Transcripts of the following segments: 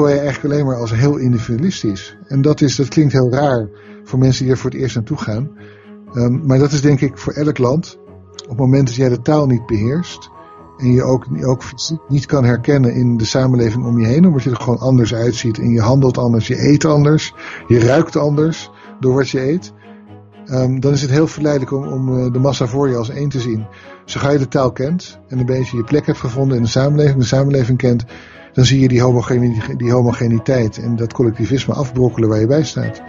Korea eigenlijk alleen maar als heel individualistisch. En dat, is, dat klinkt heel raar voor mensen die er voor het eerst naartoe gaan. Um, maar dat is denk ik voor elk land. Op het moment dat jij de taal niet beheerst. En je ook, ook niet kan herkennen in de samenleving om je heen. Omdat je er gewoon anders uitziet. En je handelt anders, je eet anders. Je ruikt anders door wat je eet. Um, dan is het heel verleidelijk om, om uh, de massa voor je als één te zien. Zo je de taal kent en een beetje je plek hebt gevonden in de samenleving, de samenleving kent, dan zie je die, homogene, die homogeniteit en dat collectivisme afbrokkelen waar je bij staat.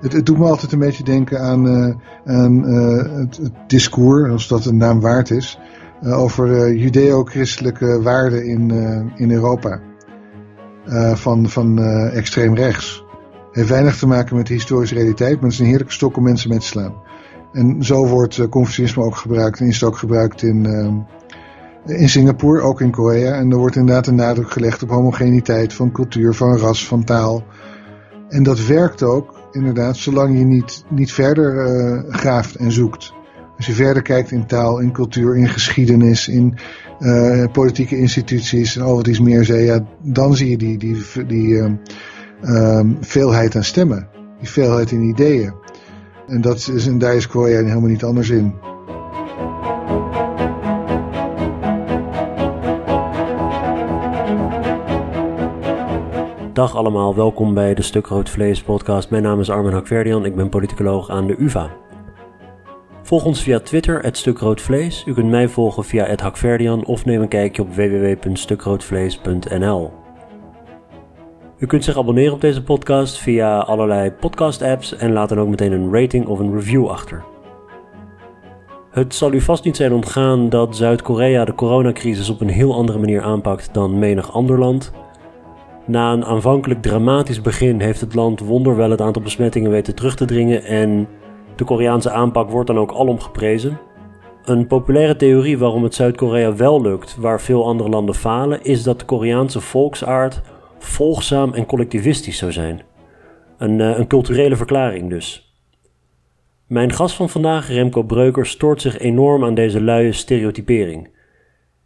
Het, het, doet me altijd een beetje denken aan, uh, het, het, discours, als dat een naam waard is, uh, over judeo-christelijke waarden in, in Europa. van van extreem rechts. Heeft weinig te maken met de historische realiteit, maar het is een heerlijke stok om mensen mee te slaan. En zo wordt uh, Confucianisme ook gebruikt en is het ook gebruikt in, uh, in Singapore, ook in Korea. En er wordt inderdaad een nadruk gelegd op homogeniteit van cultuur, van ras, van taal. En dat werkt ook, inderdaad, zolang je niet, niet verder uh, graaft en zoekt. Als je verder kijkt in taal, in cultuur, in geschiedenis, in politieke instituties en al wat iets meer zei, ja, dan zie je die, die, die veelheid aan stemmen, die veelheid in ideeën. En, dat is, en daar is Korea helemaal niet anders in. Dag allemaal, welkom bij de Stuk Rood Vlees podcast. Mijn naam is Armin Hakverdian, ik ben politicoloog aan de UvA. Volg ons via Twitter, het Stuk Rood Vlees. U kunt mij volgen via het Hakverdian of neem een kijkje op www.stukroodvlees.nl. U kunt zich abonneren op deze podcast via allerlei podcast-apps en laat dan ook meteen een rating of een review achter. Het zal u vast niet zijn ontgaan dat Zuid-Korea de coronacrisis op een heel andere manier aanpakt dan menig ander land. Na een aanvankelijk dramatisch begin heeft het land wonderwel het aantal besmettingen weten terug te dringen en de Koreaanse aanpak wordt dan ook alom geprezen. Een populaire theorie waarom het Zuid-Korea wel lukt, waar veel andere landen falen, is dat de Koreaanse volksaard volgzaam en collectivistisch zou zijn. Een, uh, een culturele verklaring dus. Mijn gast van vandaag, Remco Breuker, stoort zich enorm aan deze luie stereotypering.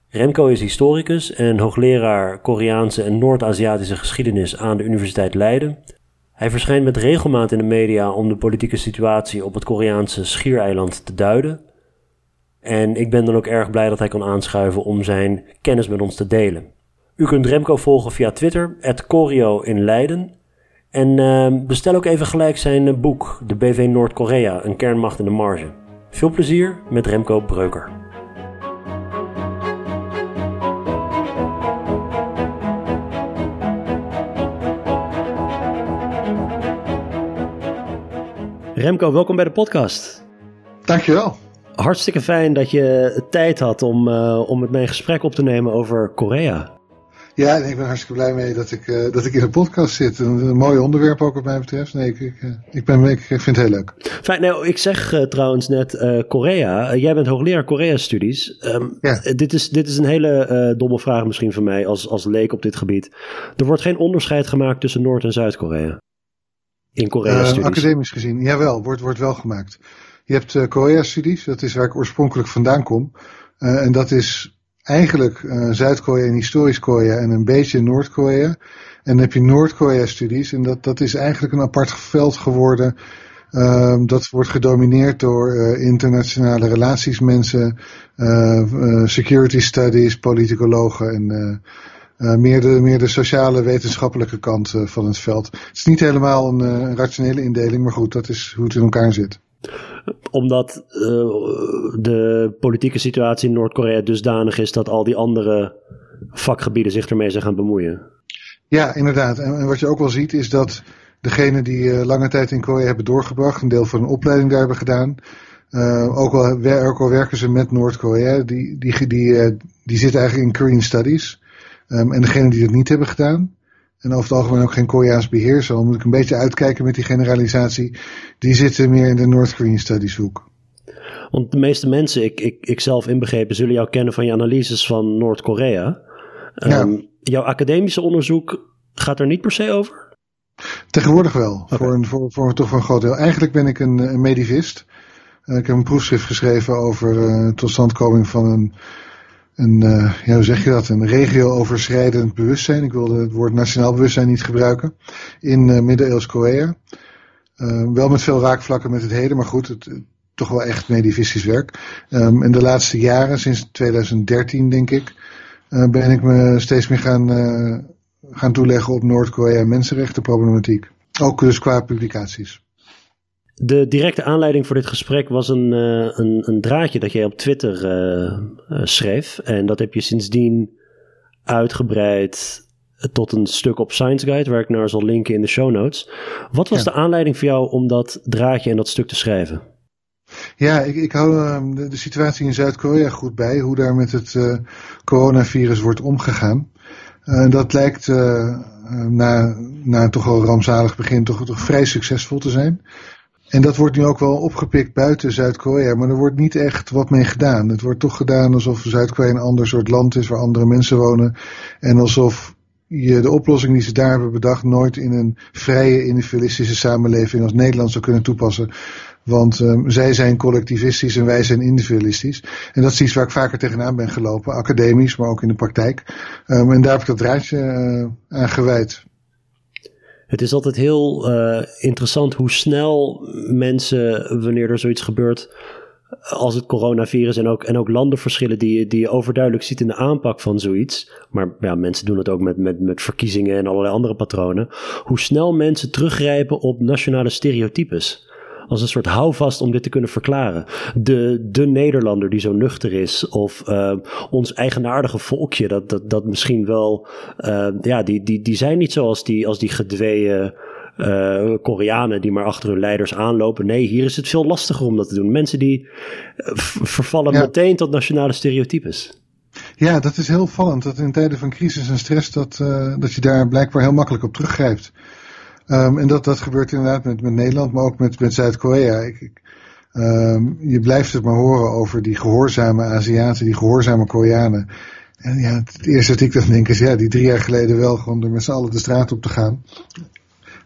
Remco is historicus en hoogleraar Koreaanse en Noord-Aziatische geschiedenis aan de Universiteit Leiden. Hij verschijnt met regelmaat in de media om de politieke situatie op het Koreaanse schiereiland te duiden. En ik ben dan ook erg blij dat hij kan aanschuiven om zijn kennis met ons te delen. U kunt Remco volgen via Twitter, Corio in Leiden. En uh, bestel ook even gelijk zijn eh, boek, De BV Noord-Korea, een kernmacht in de marge. Veel plezier met Remco Breuker. Remco, welkom bij de podcast. Dankjewel. Hartstikke fijn dat je tijd had om, uh, om met mij een gesprek op te nemen over Korea. Ja, ik ben hartstikke blij mee dat ik, uh, dat ik in een podcast zit. Een, een, mooi onderwerp ook wat mij betreft. Nee, ik, ik, eh, ik, ben, ik vind het heel leuk. Fijn, nou, ik zeg uh, trouwens net uh, Korea. jij bent hoogleraar Korea-studies. Um, ja. dit, is, dit is een hele domme vraag misschien van mij als, als leek op dit gebied. Er wordt geen onderscheid gemaakt tussen Noord- en Zuid-Korea. In Korea-studies. academisch gezien, jawel, wordt, wordt wel gemaakt. Je hebt Korea-studies, dat is waar ik oorspronkelijk vandaan kom. en dat is eigenlijk uh, Zuid-Korea en historisch Korea en een beetje Noord-Korea. En dan heb je Noord-Korea-studies en dat, dat is eigenlijk een apart veld geworden. Uh, dat wordt gedomineerd door uh, internationale relaties mensen, uh, security studies, politicologen en meer, de, meer de sociale wetenschappelijke kant van het veld. Het is niet helemaal een rationele indeling, maar goed, dat is hoe het in elkaar zit omdat uh, de politieke situatie in Noord-Korea dusdanig is dat al die andere vakgebieden zich ermee zijn gaan bemoeien. Ja, inderdaad. En, wat je ook wel ziet is dat degenen die uh, lange tijd in Korea hebben doorgebracht, een deel van een opleiding daar hebben gedaan, uh, ook, al, ook werken ze met Noord-Korea, die, die, die, die zitten eigenlijk in Korean Studies. Um, en degenen die dat niet hebben gedaan, en over het algemeen ook geen Koreaans beheer. Zo moet ik een beetje uitkijken met die generalisatie. Die zitten meer in de North Korean Studies hoek. Want de meeste mensen, ik, ik, ik zelf inbegrepen, zullen jou kennen van je analyses van Noord-Korea. Um, Jouw academische onderzoek gaat er niet per se over? Tegenwoordig wel, voor, een, voor, voor toch voor een groot deel. Eigenlijk ben ik een, een medivist. ik heb een proefschrift geschreven over de totstandkoming van een, een ja, hoe zeg je dat, een regio-overschrijdend bewustzijn. Ik wilde het woord nationaal bewustzijn niet gebruiken. In Middeleeuws Korea. wel met veel raakvlakken met het heden, maar goed, het, toch wel echt medivistisch werk. Um, in de laatste jaren, sinds 2013 denk ik, uh, ben ik me steeds meer gaan, uh, gaan toeleggen op Noord-Korea mensenrechtenproblematiek. Ook dus qua publicaties. De directe aanleiding voor dit gesprek was een, uh, een, een, draadje dat jij op Twitter schreef. En dat heb je sindsdien uitgebreid tot een stuk op Science Guide, waar ik naar zal linken in de show notes. Wat was de aanleiding voor jou om dat draadje en dat stuk te schrijven? Ja, ik, ik hou uh, de, de, situatie in Zuid-Korea goed bij, hoe daar met het uh, coronavirus wordt omgegaan. Uh, dat lijkt na, na een toch wel rampzalig begin toch, toch vrij succesvol te zijn. En dat wordt nu ook wel opgepikt buiten Zuid-Korea, maar er wordt niet echt wat mee gedaan. Het wordt toch gedaan alsof Zuid-Korea een ander soort land is waar andere mensen wonen. En alsof je de oplossing die ze daar hebben bedacht nooit in een vrije individualistische samenleving als Nederland zou kunnen toepassen. Want um, zij zijn collectivistisch en wij zijn individualistisch. En dat is iets waar ik vaker tegenaan ben gelopen, academisch, maar ook in de praktijk. Um, en daar heb ik dat draadje uh, aan gewijd. Het is altijd heel uh, interessant hoe snel mensen, wanneer er zoiets gebeurt, als het coronavirus en ook, en ook landenverschillen die je, die je overduidelijk ziet in de aanpak van zoiets. Maar ja, mensen doen het ook met, met, met verkiezingen en allerlei andere patronen. Hoe snel mensen teruggrijpen op nationale stereotypes als een soort houvast om dit te kunnen verklaren. De, de Nederlander die zo nuchter is, of uh, ons eigenaardige volkje, dat, dat, dat misschien wel, uh, ja, die, die, die zijn niet zoals die, als die gedweeën. Uh, Koreanen die maar achter hun leiders aanlopen. Nee, hier is het veel lastiger om dat te doen. Mensen die vervallen meteen tot nationale stereotypes. Ja, dat is heel vallend. Dat in tijden van crisis en stress dat, dat je daar blijkbaar heel makkelijk op teruggrijpt. Um, en dat, dat gebeurt inderdaad met, met Nederland, maar ook met, met Zuid-Korea. Um, je blijft het maar horen over die gehoorzame Aziaten, die gehoorzame Koreanen. En ja, het eerste wat ik dan denk is, ja, die drie jaar geleden wel gewoon er met z'n allen de straat op te gaan.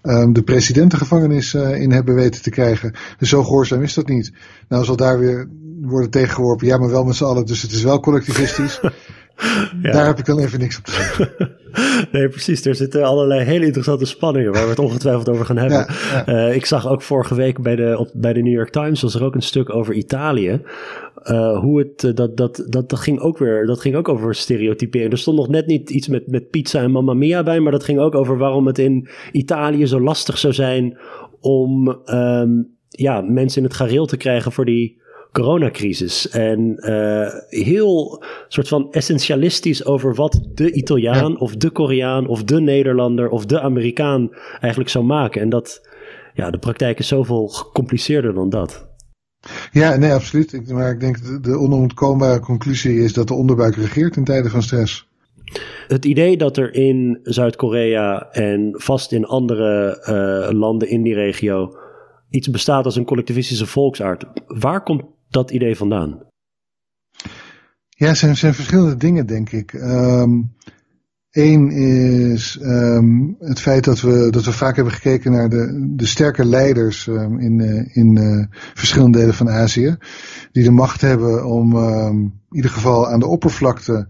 Um, de president de gevangenis uh, in hebben weten te krijgen. Dus zo gehoorzaam is dat niet. Nou zal daar weer worden tegengeworpen, ja, maar wel met z'n allen, dus het is wel collectivistisch. ja. Daar heb ik dan even niks op te zeggen. nee, precies. Er zitten allerlei hele interessante spanningen waar we het ongetwijfeld over gaan hebben. Uh, ik zag ook vorige week bij de, op, bij de New York Times was er ook een stuk over Italië. Uh, hoe het, uh, dat, dat, dat, dat, ging ook weer, dat ging ook over stereotypering. Er stond nog net niet iets met, met pizza en mamma mia bij, maar dat ging ook over waarom het in Italië zo lastig zou zijn om um, ja, mensen in het gareel te krijgen voor die coronacrisis. En uh, heel soort van essentialistisch over wat de Italiaan of de Koreaan of de Nederlander of de Amerikaan eigenlijk zou maken. En dat, ja, de praktijk is zoveel gecompliceerder dan dat. Ja, nee, absoluut. Maar ik denk de, de onontkombare conclusie is dat de onderbuik regeert in tijden van stress. Het idee dat er in Zuid-Korea en vast in andere uh, landen in die regio iets bestaat als een collectivistische volksaard. Waar komt dat idee vandaan? Ja, er zijn, verschillende dingen, denk ik. Eén ehm, is um, het feit dat we, dat we vaak hebben gekeken naar de, de sterke leiders um, in, uh, in uh, verschillende delen van Azië. Die de macht hebben om in ieder geval aan de oppervlakte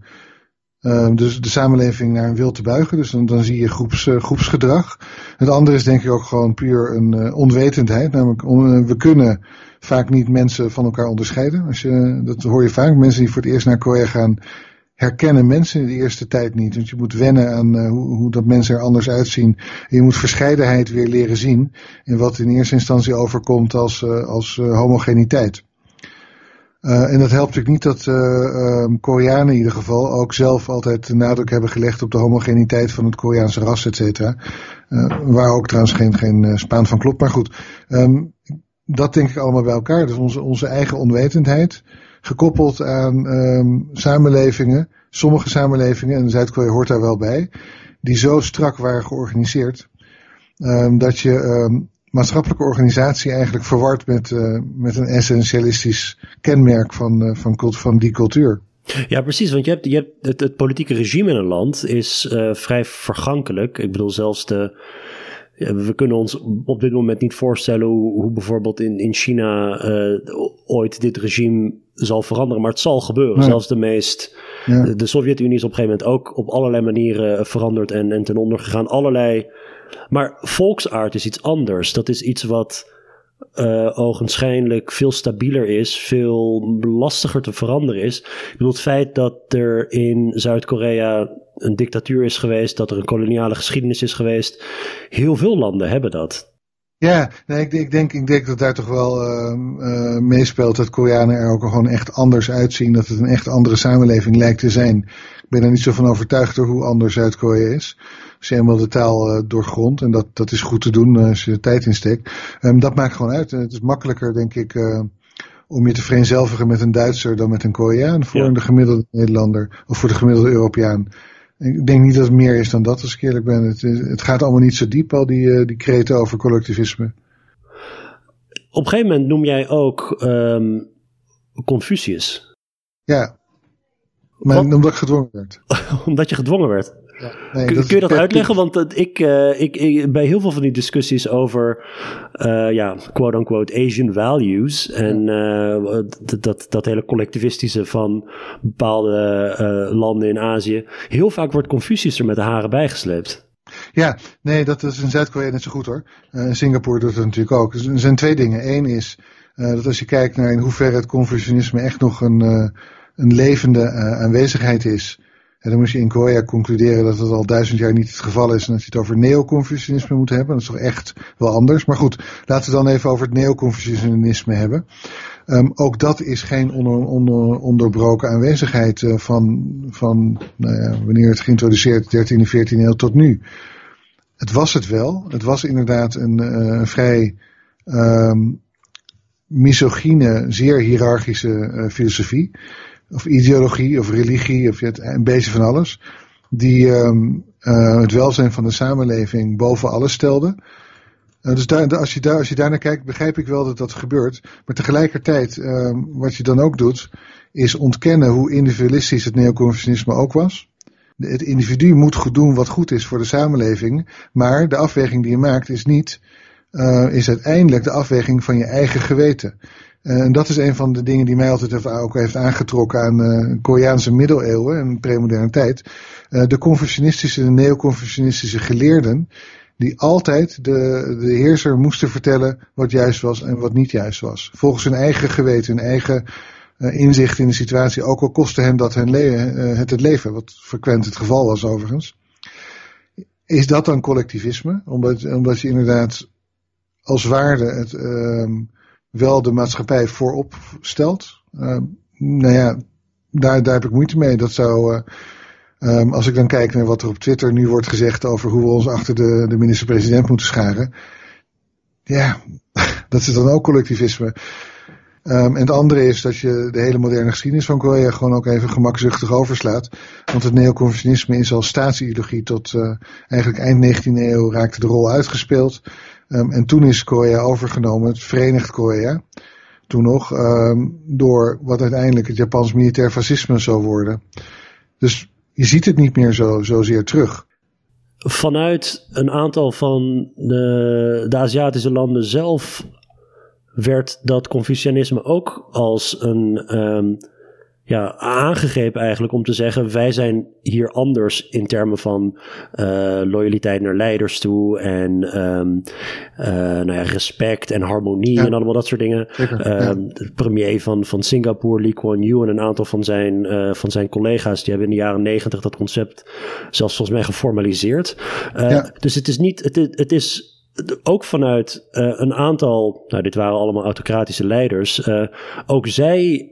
dus de samenleving naar een wil te buigen. Dus dan, dan zie je groeps, uh, groepsgedrag. Het andere is denk ik ook gewoon puur een onwetendheid. Namelijk, we kunnen vaak niet mensen van elkaar onderscheiden. Als je, dat hoor je vaak. Mensen die voor het eerst naar Korea gaan, herkennen mensen in de eerste tijd niet. Want je moet wennen aan uh, hoe, hoe, dat mensen er anders uitzien. En je moet verscheidenheid weer leren zien. In wat in eerste instantie overkomt als, uh, als homogeniteit. en dat helpt natuurlijk niet dat um, Koreanen in ieder geval ook zelf altijd de nadruk hebben gelegd op de homogeniteit van het Koreaanse ras, et cetera. waar ook trouwens geen, spaan van klopt. Maar goed, um, dat denk ik allemaal bij elkaar. Dus onze, onze eigen onwetendheid, gekoppeld aan um, samenlevingen, sommige samenlevingen, en Zuid-Korea hoort daar wel bij, die zo strak waren georganiseerd, um, dat je um, maatschappelijke organisatie eigenlijk verward met, uh, met een essentialistisch kenmerk van, uh, van, van die cultuur. Ja, precies. Want je hebt, je hebt het, politieke regime in een land is uh, vrij vergankelijk. Ik bedoel, zelfs de, we kunnen ons op dit moment niet voorstellen hoe, hoe bijvoorbeeld in, in China ooit dit regime zal veranderen. Maar het zal gebeuren. Zelfs de meest. Ja. De Sovjet-Unie is op een gegeven moment ook op allerlei manieren veranderd en, en ten onder gegaan. Allerlei. Maar volksaard is iets anders. Dat is iets wat uh, ogenschijnlijk veel stabieler is, veel lastiger te veranderen is. Ik bedoel, het feit dat er in Zuid-Korea een dictatuur is geweest, dat er een koloniale geschiedenis is geweest, heel veel landen hebben dat. Ja, nee, ik, ik, denk, ik denk dat daar toch wel uh, uh, meespeelt dat Koreanen er ook gewoon echt anders uitzien. Dat het een echt andere samenleving lijkt te zijn. Ik ben er niet zo van overtuigd door hoe anders Zuid-Korea is als je helemaal de taal uh, doorgrondt. En dat, dat is goed te doen uh, als je er tijd in steekt. Um, dat maakt gewoon uit. En het is makkelijker, denk ik, om je te vereenzelvigen met een Duitser dan met een Koreaan. Voor ja. de gemiddelde Nederlander of voor de gemiddelde Europeaan. Ik denk niet dat het meer is dan dat, als ik eerlijk ben. Het, het gaat allemaal niet zo diep, al die, die kreten over collectivisme. Op een gegeven moment noem jij ook um, Confucius. Ja, maar omdat ik gedwongen werd. omdat je gedwongen werd? Nee, kun, kun, je dat uitleggen? Want ik, uh, ik, ik, bij heel veel van die discussies over, uh, ja, quote-unquote Asian values en uh, dat, dat hele collectivistische van bepaalde landen in Azië, heel vaak wordt Confucius er met de haren bijgesleept. Ja, nee, dat is in Zuid-Korea net zo goed hoor. in Singapore doet het natuurlijk ook. Dus er zijn twee dingen. Eén is dat als je kijkt naar in hoeverre het Confucianisme echt nog een, een levende aanwezigheid is en dan moet je in Korea concluderen dat het al duizend jaar niet het geval is en dat je het over neoconfucianisme moet hebben. Dat is toch echt wel anders. Maar goed, laten we dan even over het neoconfucianisme hebben. Um, ook dat is geen onder, onder, onderbroken aanwezigheid uh, van, van nou ja, wanneer het geïntroduceerd, 13e, 14e eeuw tot nu. Het was het wel. Het was inderdaad een uh, vrij um, misogyne, zeer hiërarchische uh, filosofie of ideologie of religie of een beetje van alles. Die um, uh, het welzijn van de samenleving boven alles stelde. Uh, dus daar, als, je daar, als je kijkt, begrijp ik wel dat dat gebeurt. Maar tegelijkertijd, uh, wat je dan ook doet, is ontkennen hoe individualistisch het neoconfucianisme ook was. Het individu moet goed doen wat goed is voor de samenleving. Maar de afweging die je maakt is niet, uh, is uiteindelijk de afweging van je eigen geweten. Uh, en dat is een van de dingen die mij altijd ook heeft aangetrokken aan uh, Koreaanse middeleeuwen en premoderne tijd. Uh, de confucianistische en neoconfucianistische geleerden, die altijd de, de heerser moesten vertellen wat juist was en wat niet juist was. Volgens hun eigen geweten, hun eigen inzicht in de situatie, ook al kostte hen dat het het leven, wat frequent het geval was overigens. Is dat dan collectivisme? Omdat, omdat je inderdaad als waarde het ehm, wel de maatschappij voorop stelt. Uh, nou ja, daar, daar heb ik moeite mee. Dat zou, uh, um, als ik dan kijk naar wat er op Twitter nu wordt gezegd over hoe we ons achter de, de minister-president moeten scharen. Ja, dat is dan ook collectivisme. Um, en het andere is dat je de hele moderne geschiedenis van Korea gewoon ook even gemakzuchtig overslaat. Want het neoconfucianisme is als staatsideologie tot uh, eigenlijk eind 19e eeuw raakte de rol uitgespeeld. Um, en toen is Korea overgenomen, het Verenigd Korea. Toen nog, um, door wat uiteindelijk het Japans militair fascisme zou worden. Dus je ziet het niet meer zo, zozeer terug. Vanuit een aantal van de, Aziatische landen zelf werd dat Confucianisme ook als een um, ja, aangegrepen eigenlijk om te zeggen: wij zijn hier anders in termen van uh, loyaliteit naar leiders toe en um, uh, nou ja, respect en harmonie ja. en allemaal dat soort dingen. Zeker, um, ja. De premier van, van Singapore, Lee Kuan Yew en een aantal van zijn, uh, van zijn collega's, die hebben in de jaren negentig dat concept zelfs volgens mij geformaliseerd. Dus het is niet, het, het is ook vanuit uh, een aantal, nou dit waren allemaal autocratische leiders, uh, ook zij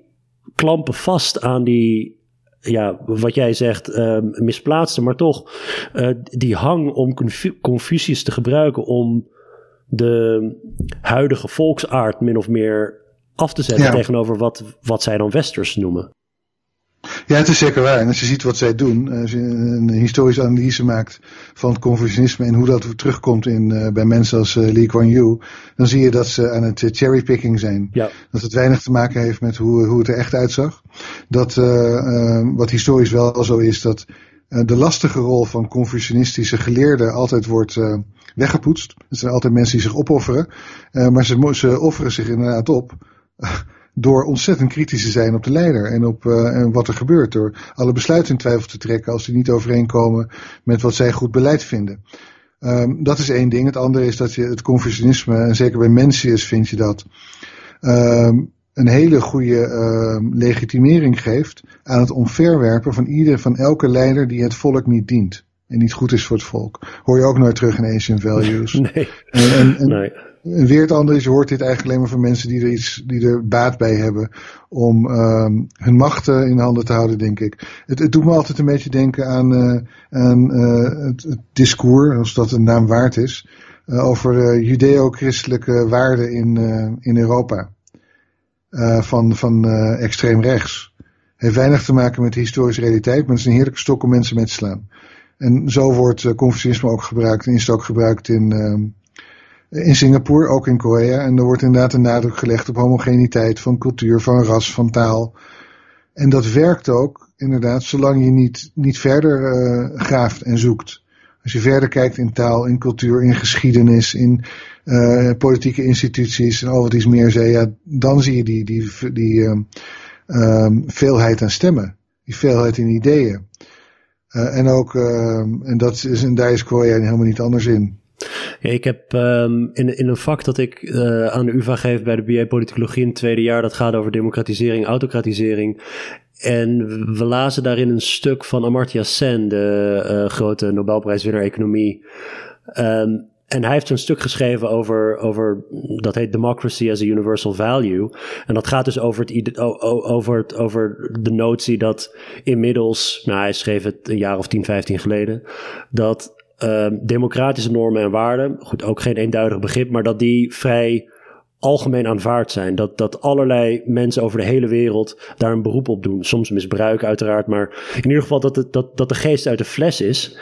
klampen vast aan die, ja, wat jij zegt, uh, misplaatste, maar toch die hang om Confucius te gebruiken om de huidige volksaard min of meer af te zetten ja. tegenover wat, wat zij dan westers noemen. Ja, het is zeker waar. En als je ziet wat zij doen, als je een historische analyse maakt van het Confucianisme en hoe dat terugkomt in, uh, bij mensen als uh, Lee Kuan Yew, dan zie je dat ze aan het cherrypicking zijn. Ja. Dat het weinig te maken heeft met hoe, hoe het er echt uitzag. Dat uh, wat historisch wel zo is, dat de lastige rol van Confucianistische geleerden altijd wordt weggepoetst. Het zijn altijd mensen die zich opofferen. maar ze, ze offeren zich inderdaad op door ontzettend kritisch te zijn op de leider en op uh, wat er gebeurt. Door alle besluiten in twijfel te trekken als die niet overeenkomen met wat zij goed beleid vinden. Um, dat is één ding. Het andere is dat je het Confucianisme, en zeker bij Mencius vind je dat, um, een hele goede uh, legitimering geeft aan het omverwerpen van ieder, van elke leider die het volk niet dient. En niet goed is voor het volk. Hoor je ook nooit terug in Asian Values. Nee. En, en, en, nee. En weer het andere is, je hoort dit eigenlijk alleen maar van mensen die er iets, die er baat bij hebben om um, hun macht in handen te houden, denk ik. Het, het doet me altijd een beetje denken aan, uh, aan uh, het, het, discours, als dat een naam waard is, uh, over judeo-christelijke waarden in, in Europa. van van extreem rechts. Heeft weinig te maken met de historische realiteit, maar het is een heerlijke stok om mensen mee te slaan. En zo wordt uh, Confucianisme ook gebruikt en is het ook gebruikt in, in Singapore, ook in Korea. En er wordt inderdaad een nadruk gelegd op homogeniteit van cultuur, van ras, van taal. En dat werkt ook, inderdaad, zolang je niet, niet verder uh, graaft en zoekt. Als je verder kijkt in taal, in cultuur, in geschiedenis, in uh, politieke instituties en al wat iets meer zei, ja, dan zie je die, die, die um, um, veelheid aan stemmen. Die veelheid in ideeën. Uh, en ook, en, dat is, daar is Korea helemaal niet anders in. Ja, ik heb um, in, in een vak dat ik uh, aan de UvA geef bij de BA Politicologie in het tweede jaar, dat gaat over democratisering, autocratisering. En we lazen daarin een stuk van Amartya Sen, de uh, grote Nobelprijswinnaar economie. Um, en hij heeft een stuk geschreven over, over, dat heet Democracy as a Universal Value. En dat gaat dus over, het, over, het, over de notie dat inmiddels, nou hij schreef het een jaar of 10, 15 geleden, dat uh, democratische normen en waarden, goed, ook geen eenduidig begrip, maar dat die vrij algemeen aanvaard zijn. Dat, dat allerlei mensen over de hele wereld daar een beroep op doen. Soms misbruik uiteraard, maar in ieder geval dat, het, dat, dat de geest uit de fles is.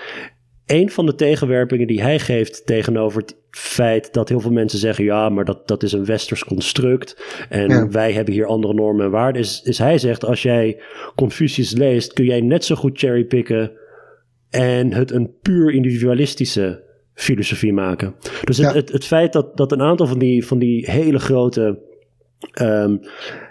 Een van de tegenwerpingen die hij geeft tegenover het feit dat heel veel mensen zeggen: ja, maar dat, dat is een westers construct en ja. wij hebben hier andere normen en waarden, is, is hij zegt: als jij Confucius leest, kun jij net zo goed cherrypicken en het een puur individualistische filosofie maken. Dus het, ja. het, het, feit dat, dat een aantal van die, van die hele grote um,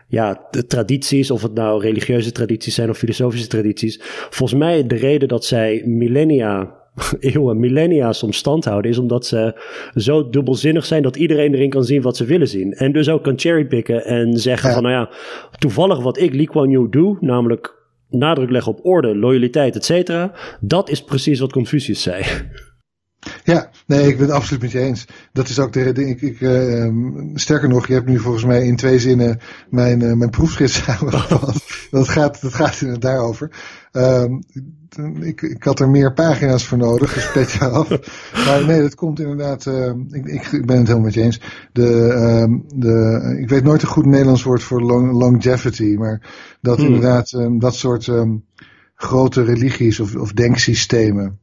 ja, de tradities, of het nou religieuze tradities zijn of filosofische tradities, volgens mij de reden dat zij millennia eeuwen, millennia soms stand houden, is omdat ze zo dubbelzinnig zijn dat iedereen erin kan zien wat ze willen zien. En dus ook kan cherrypicken en zeggen ja. van, nou ja, toevallig wat ik, Lee Kuan Yew, doe, namelijk nadruk leggen op orde, loyaliteit, et cetera. Dat is precies wat Confucius zei. Ja, nee, ik ben het absoluut met je eens. Dat is ook de reden. Ik, ik, uh, sterker nog, je hebt nu volgens mij in twee zinnen mijn, uh, mijn proefschrift samengevat. dat, gaat, dat gaat inderdaad daarover. Um, ik, ik had er meer pagina's voor nodig, dus pet je af. Maar nee, dat komt inderdaad, uh, ik, ik, ben het helemaal met je eens. De, de, ik weet nooit een goed Nederlands woord voor long, longevity, maar dat hmm. inderdaad um, dat soort um, grote religies of, of denksystemen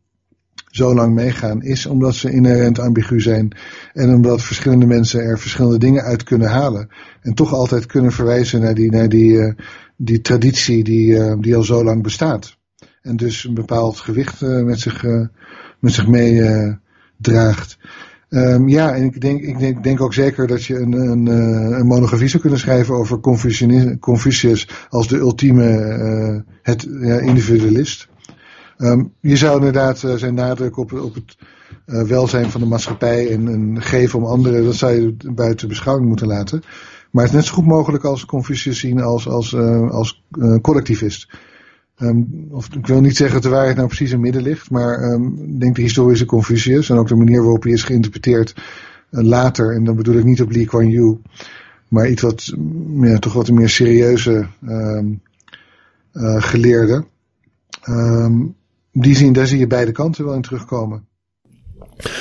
zo lang meegaan, is omdat ze inherent ambigu zijn. En omdat verschillende mensen er verschillende dingen uit kunnen halen. En toch altijd kunnen verwijzen naar die, naar die, uh, die traditie die, uh, die al zo lang bestaat. En dus een bepaald gewicht uh, met zich, met zich meedraagt. Um, ja, en ik denk, ik denk, denk ook zeker dat je een, een, een monografie zou kunnen schrijven over Confucius als de ultieme het, ja, individualist. Um, je zou inderdaad uh, zijn nadruk op, op het uh, welzijn van de maatschappij en, en, geven om anderen, dat zou je buiten beschouwing moeten laten. Maar het is net zo goed mogelijk als Confucius zien als, als, uh, als collectivist. Um, of, ik wil niet zeggen dat de waarheid nou precies in het midden ligt, maar ik denk de historische Confucius en ook de manier waarop hij is geïnterpreteerd later, en dan bedoel ik niet op Lee Kuan Yew, maar iets wat, ja, toch wat een meer serieuze geleerde. Um, die zien, daar zie je beide kanten wel in terugkomen.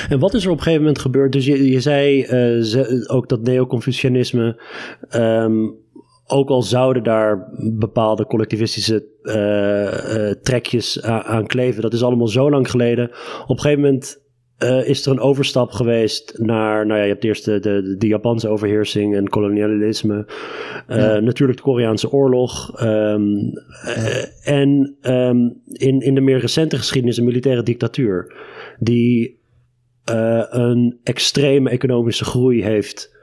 En wat is er op een gegeven moment gebeurd? Dus je, zei ze, ook dat neo-Confucianisme, um, ook al zouden daar bepaalde collectivistische uh, uh, trekjes aan, kleven, dat is allemaal zo lang geleden. Op een gegeven moment uh, is er een overstap geweest naar, nou ja, je hebt eerst de, de, de Japanse overheersing en kolonialisme. Uh, ja. Natuurlijk de Koreaanse oorlog. Um, uh, en um, in, in de meer recente geschiedenis een militaire dictatuur. Die een extreme economische groei heeft.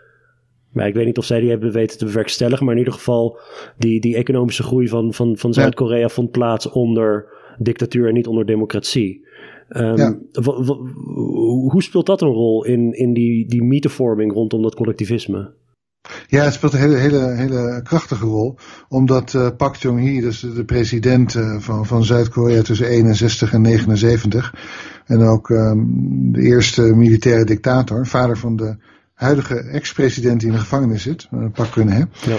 Maar ik weet niet of zij die hebben weten te bewerkstelligen. Maar in ieder geval, die, die economische groei van, van, van Zuid-Korea vond plaats onder dictatuur en niet onder democratie. Um, ja. Hoe speelt dat een rol in, in die, die mythevorming rondom dat collectivisme? Ja, het speelt een hele, hele, hele krachtige rol. Omdat uh, Pak Chung-hee, dus de president uh, van, van Zuid-Korea tussen 61 en 79. En ook um, de eerste militaire dictator, vader van de huidige ex-president die in de gevangenis zit, uh, Pak Geun-hye. Ja.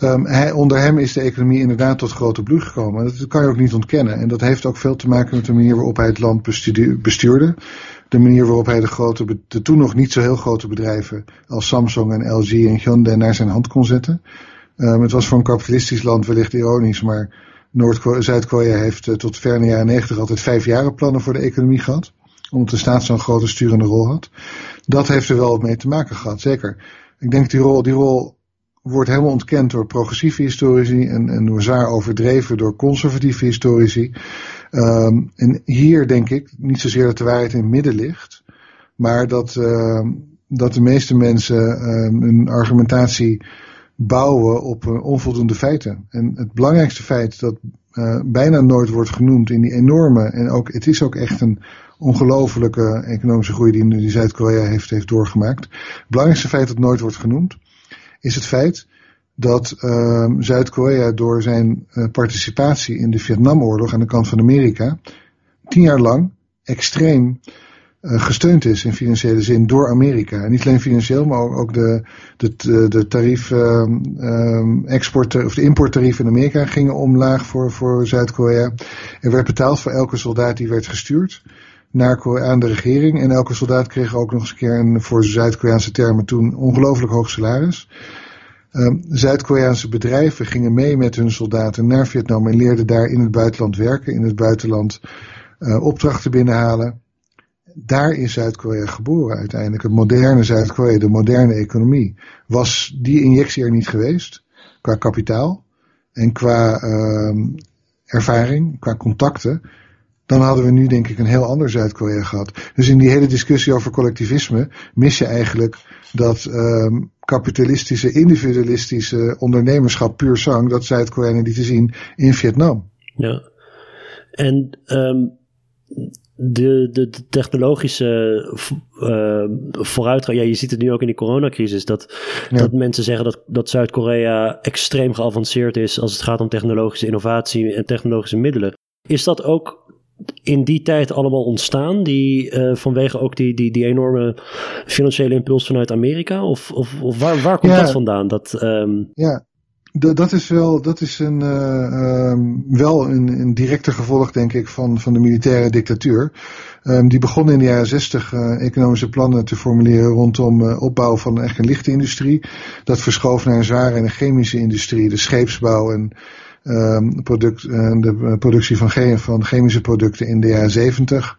Um, onder hem is de economie inderdaad tot grote bloei gekomen. Dat kan je ook niet ontkennen. En dat heeft ook veel te maken met de manier waarop hij het land bestuurde. De manier waarop hij de, grote, de toen nog niet zo heel grote bedrijven als Samsung en LG en Hyundai naar zijn hand kon zetten. Um, het was voor een kapitalistisch land wellicht ironisch, maar Zuid-Korea heeft uh, tot ver in de jaren negentig altijd vijfjarenplannen voor de economie gehad. Omdat de staat zo'n grote sturende rol had. Dat heeft er wel mee te maken gehad, zeker. Ik denk die rol, die rol wordt helemaal ontkend door progressieve historici en, en door zwaar overdreven door conservatieve historici. Um, en hier denk ik niet zozeer dat de waarheid in het midden ligt, maar dat, uh, dat de meeste mensen uh, hun argumentatie bouwen op uh, onvoldoende feiten. En het belangrijkste feit dat uh, bijna nooit wordt genoemd in die enorme, en ook, het is ook echt een ongelofelijke economische groei die, die Zuid-Korea heeft, heeft doorgemaakt. Het belangrijkste feit dat nooit wordt genoemd, is het feit dat uh, Zuid-Korea door zijn uh, participatie in de Vietnamoorlog aan de kant van Amerika tien jaar lang extreem uh, gesteund is in financiële zin door Amerika. En niet alleen financieel, maar ook de, de, de tarief, uh, export, of de importtarieven in Amerika gingen omlaag voor, voor Zuid-Korea. Er werd betaald voor elke soldaat die werd gestuurd naar, aan de regering. En elke soldaat kreeg ook nog eens een keer een, voor Zuid-Koreaanse termen toen, ongelooflijk hoog salaris. Um, Zuid-Koreaanse bedrijven gingen mee met hun soldaten naar Vietnam en leerden daar in het buitenland werken, in het buitenland uh, opdrachten binnenhalen. Daar is Zuid-Korea geboren uiteindelijk. Het moderne Zuid-Korea, de moderne economie. Was die injectie er niet geweest, qua kapitaal en qua uh, ervaring, qua contacten, dan hadden we nu denk ik een heel ander Zuid-Korea gehad. Dus in die hele discussie over collectivisme mis je eigenlijk dat um, kapitalistische, individualistische ondernemerschap puur zang, dat Zuid-Korea niet te zien in Vietnam. Ja. En um, de, de, de, technologische uh, vooruitgang, ja, je ziet het nu ook in die coronacrisis, dat, ja. dat mensen zeggen dat, dat Zuid-Korea extreem geavanceerd is als het gaat om technologische innovatie en technologische middelen. Is dat ook in die tijd allemaal ontstaan? Die, uh, vanwege ook die, die, die enorme financiële impuls vanuit Amerika? Of, of, of waar, waar komt ja. dat vandaan? Dat, um... Ja, dat is wel, dat is een, uh, um, wel een, een directe gevolg, denk ik, van, van de militaire dictatuur. Um, die begon in de jaren zestig uh, economische plannen te formuleren rondom uh, opbouw van echt een lichte industrie. Dat verschoof naar een zware en een chemische industrie, de scheepsbouw en um, product, uh, de productie van, van chemische producten in de jaren 70.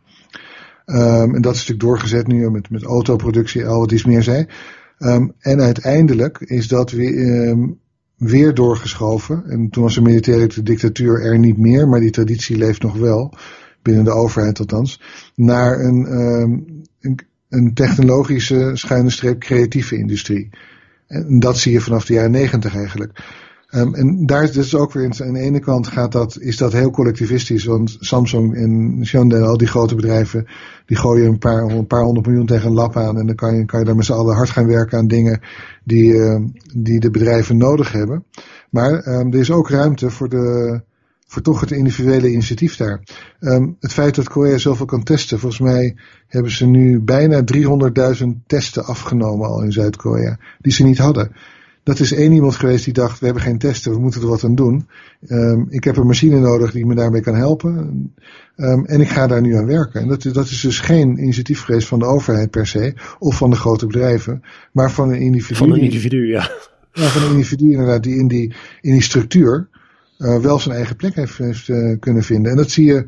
Um, en dat is natuurlijk doorgezet nu met, met autoproductie, al wat iets meer zei. Um, en uiteindelijk is dat weer, weer doorgeschoven. En toen was de militaire dictatuur er niet meer, maar die traditie leeft nog wel. Binnen de overheid althans. Naar een, een, een technologische schuine streep creatieve industrie. En dat zie je vanaf de jaren negentig eigenlijk. Um, en daar is dus ook weer aan de ene kant gaat dat, is dat heel collectivistisch, want Samsung en Hyundai, al die grote bedrijven, die gooien een paar, een paar honderd miljoen tegen een lap aan en dan kan je, kan je daar met z'n allen hard gaan werken aan dingen die, uh, die de bedrijven nodig hebben. Maar um, er is ook ruimte voor de, voor toch het individuele initiatief daar. Het feit dat Korea zoveel kan testen, volgens mij hebben ze nu bijna 300.000 testen afgenomen al in Zuid-Korea, die ze niet hadden. Dat is één iemand geweest die dacht, we hebben geen testen, we moeten er wat aan doen. Um, ik heb een machine nodig die me daarmee kan helpen. Um, en ik ga daar nu aan werken. En dat, dat is dus geen initiatief geweest van de overheid per se, of van de grote bedrijven, maar van een individu. Van een individu, ja. Ja, van een individu inderdaad, die in die, in die structuur uh, wel zijn eigen plek heeft, heeft uh, kunnen vinden. En dat zie je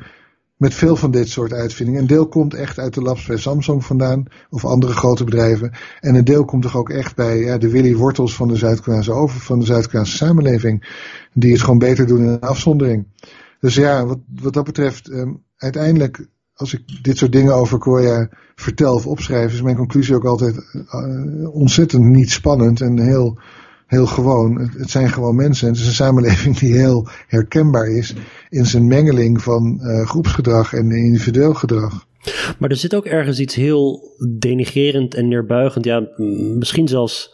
met veel van dit soort uitvindingen. Een deel komt echt uit de labs bij Samsung vandaan, of andere grote bedrijven. En een deel komt toch ook echt bij ja, de Willy Wortels van de Zuid-Koreaanse over, van de Zuid-Koreaanse samenleving. Die het gewoon beter doen in afzondering. Dus ja, wat, wat dat betreft, um, uiteindelijk, als ik dit soort dingen over Korea vertel of opschrijf, is mijn conclusie ook altijd uh, ontzettend niet spannend en heel heel gewoon. Het, zijn gewoon mensen. Het is een samenleving die heel herkenbaar is in zijn mengeling van uh, groepsgedrag en individueel gedrag. Maar er zit ook ergens iets heel denigerend en neerbuigend, ja, misschien zelfs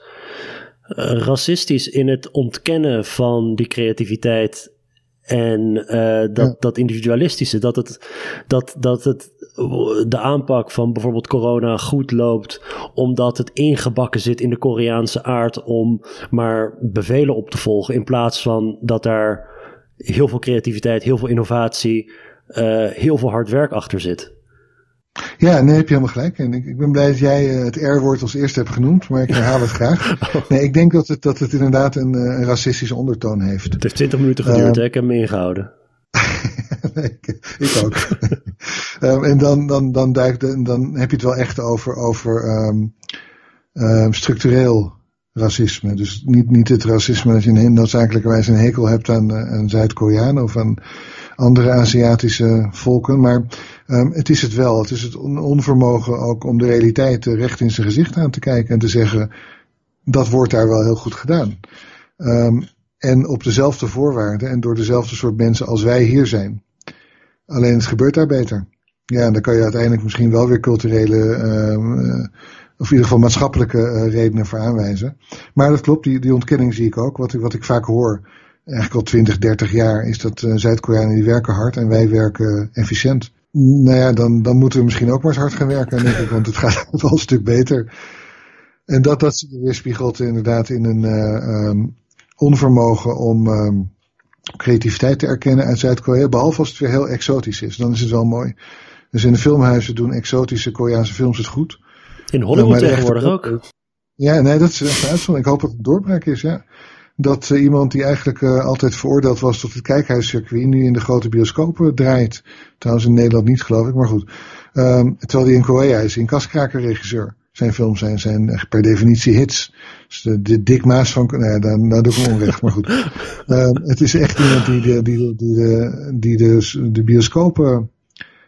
uh, racistisch in het ontkennen van die creativiteit en uh, dat, ja. dat individualistische, dat het, dat, dat het de aanpak van bijvoorbeeld corona goed loopt, omdat het ingebakken zit in de Koreaanse aard om maar bevelen op te volgen, in plaats van dat daar heel veel creativiteit, heel veel innovatie, uh, heel veel hard werk achter zit. Ja, nee, heb je helemaal gelijk. En ik, ik ben blij dat jij het R-woord als eerste hebt genoemd, maar ik herhaal het graag. Nee, ik denk dat het, dat het inderdaad een, een racistische ondertoon heeft. Het heeft 20 minuten geduurd, uh, hè? ik heb hem ingehouden. ik, ook. um, en dan, dan, dan, duik, dan heb je het wel echt over, over um, um, structureel racisme. Dus niet, niet het racisme dat je een noodzakelijkerwijs een hekel hebt aan, aan Zuid-Koreanen of aan andere Aziatische volken. Maar het is het wel. Het is het onvermogen ook om de realiteit recht in zijn gezicht aan te kijken en te zeggen, dat wordt daar wel heel goed gedaan. En op dezelfde voorwaarden en door dezelfde soort mensen als wij hier zijn. Alleen het gebeurt daar beter. Ja, en dan kan je uiteindelijk misschien wel weer culturele, uh, of in ieder geval maatschappelijke uh, redenen voor aanwijzen. Maar dat klopt, die, die ontkenning zie ik ook. Wat, wat ik vaak hoor, eigenlijk al 20, 30 jaar, is dat uh, Zuid-Koreanen die werken hard en wij werken efficiënt. Nou ja, dan, dan moeten we misschien ook maar eens hard gaan werken, denk ik, want het gaat wel een stuk beter. En dat dat weerspiegelt inderdaad in een um, onvermogen om um, creativiteit te erkennen uit Zuid-Korea. Behalve als het weer heel exotisch is. Dan is het wel mooi. Dus in de filmhuizen doen exotische Koreaanse films het goed. In Hollywood uh, tegenwoordig ook. Ja, nee, dat is echt een uitzondering. Ik hoop dat het een doorbraak is, ja. Dat uh, iemand die eigenlijk uh, altijd veroordeeld was tot het kijkhuiscircuit, nu in de grote bioscopen draait. Trouwens in Nederland niet, geloof ik, maar goed. Um, terwijl die in Korea is, in kaskrakerregisseur zijn films zijn, zijn per definitie hits. Dus de, de Dick Maas van, nee, daar, daar doe ik onrecht, maar goed. Uh, het is echt iemand die de, die, die de, die de, de bioscopen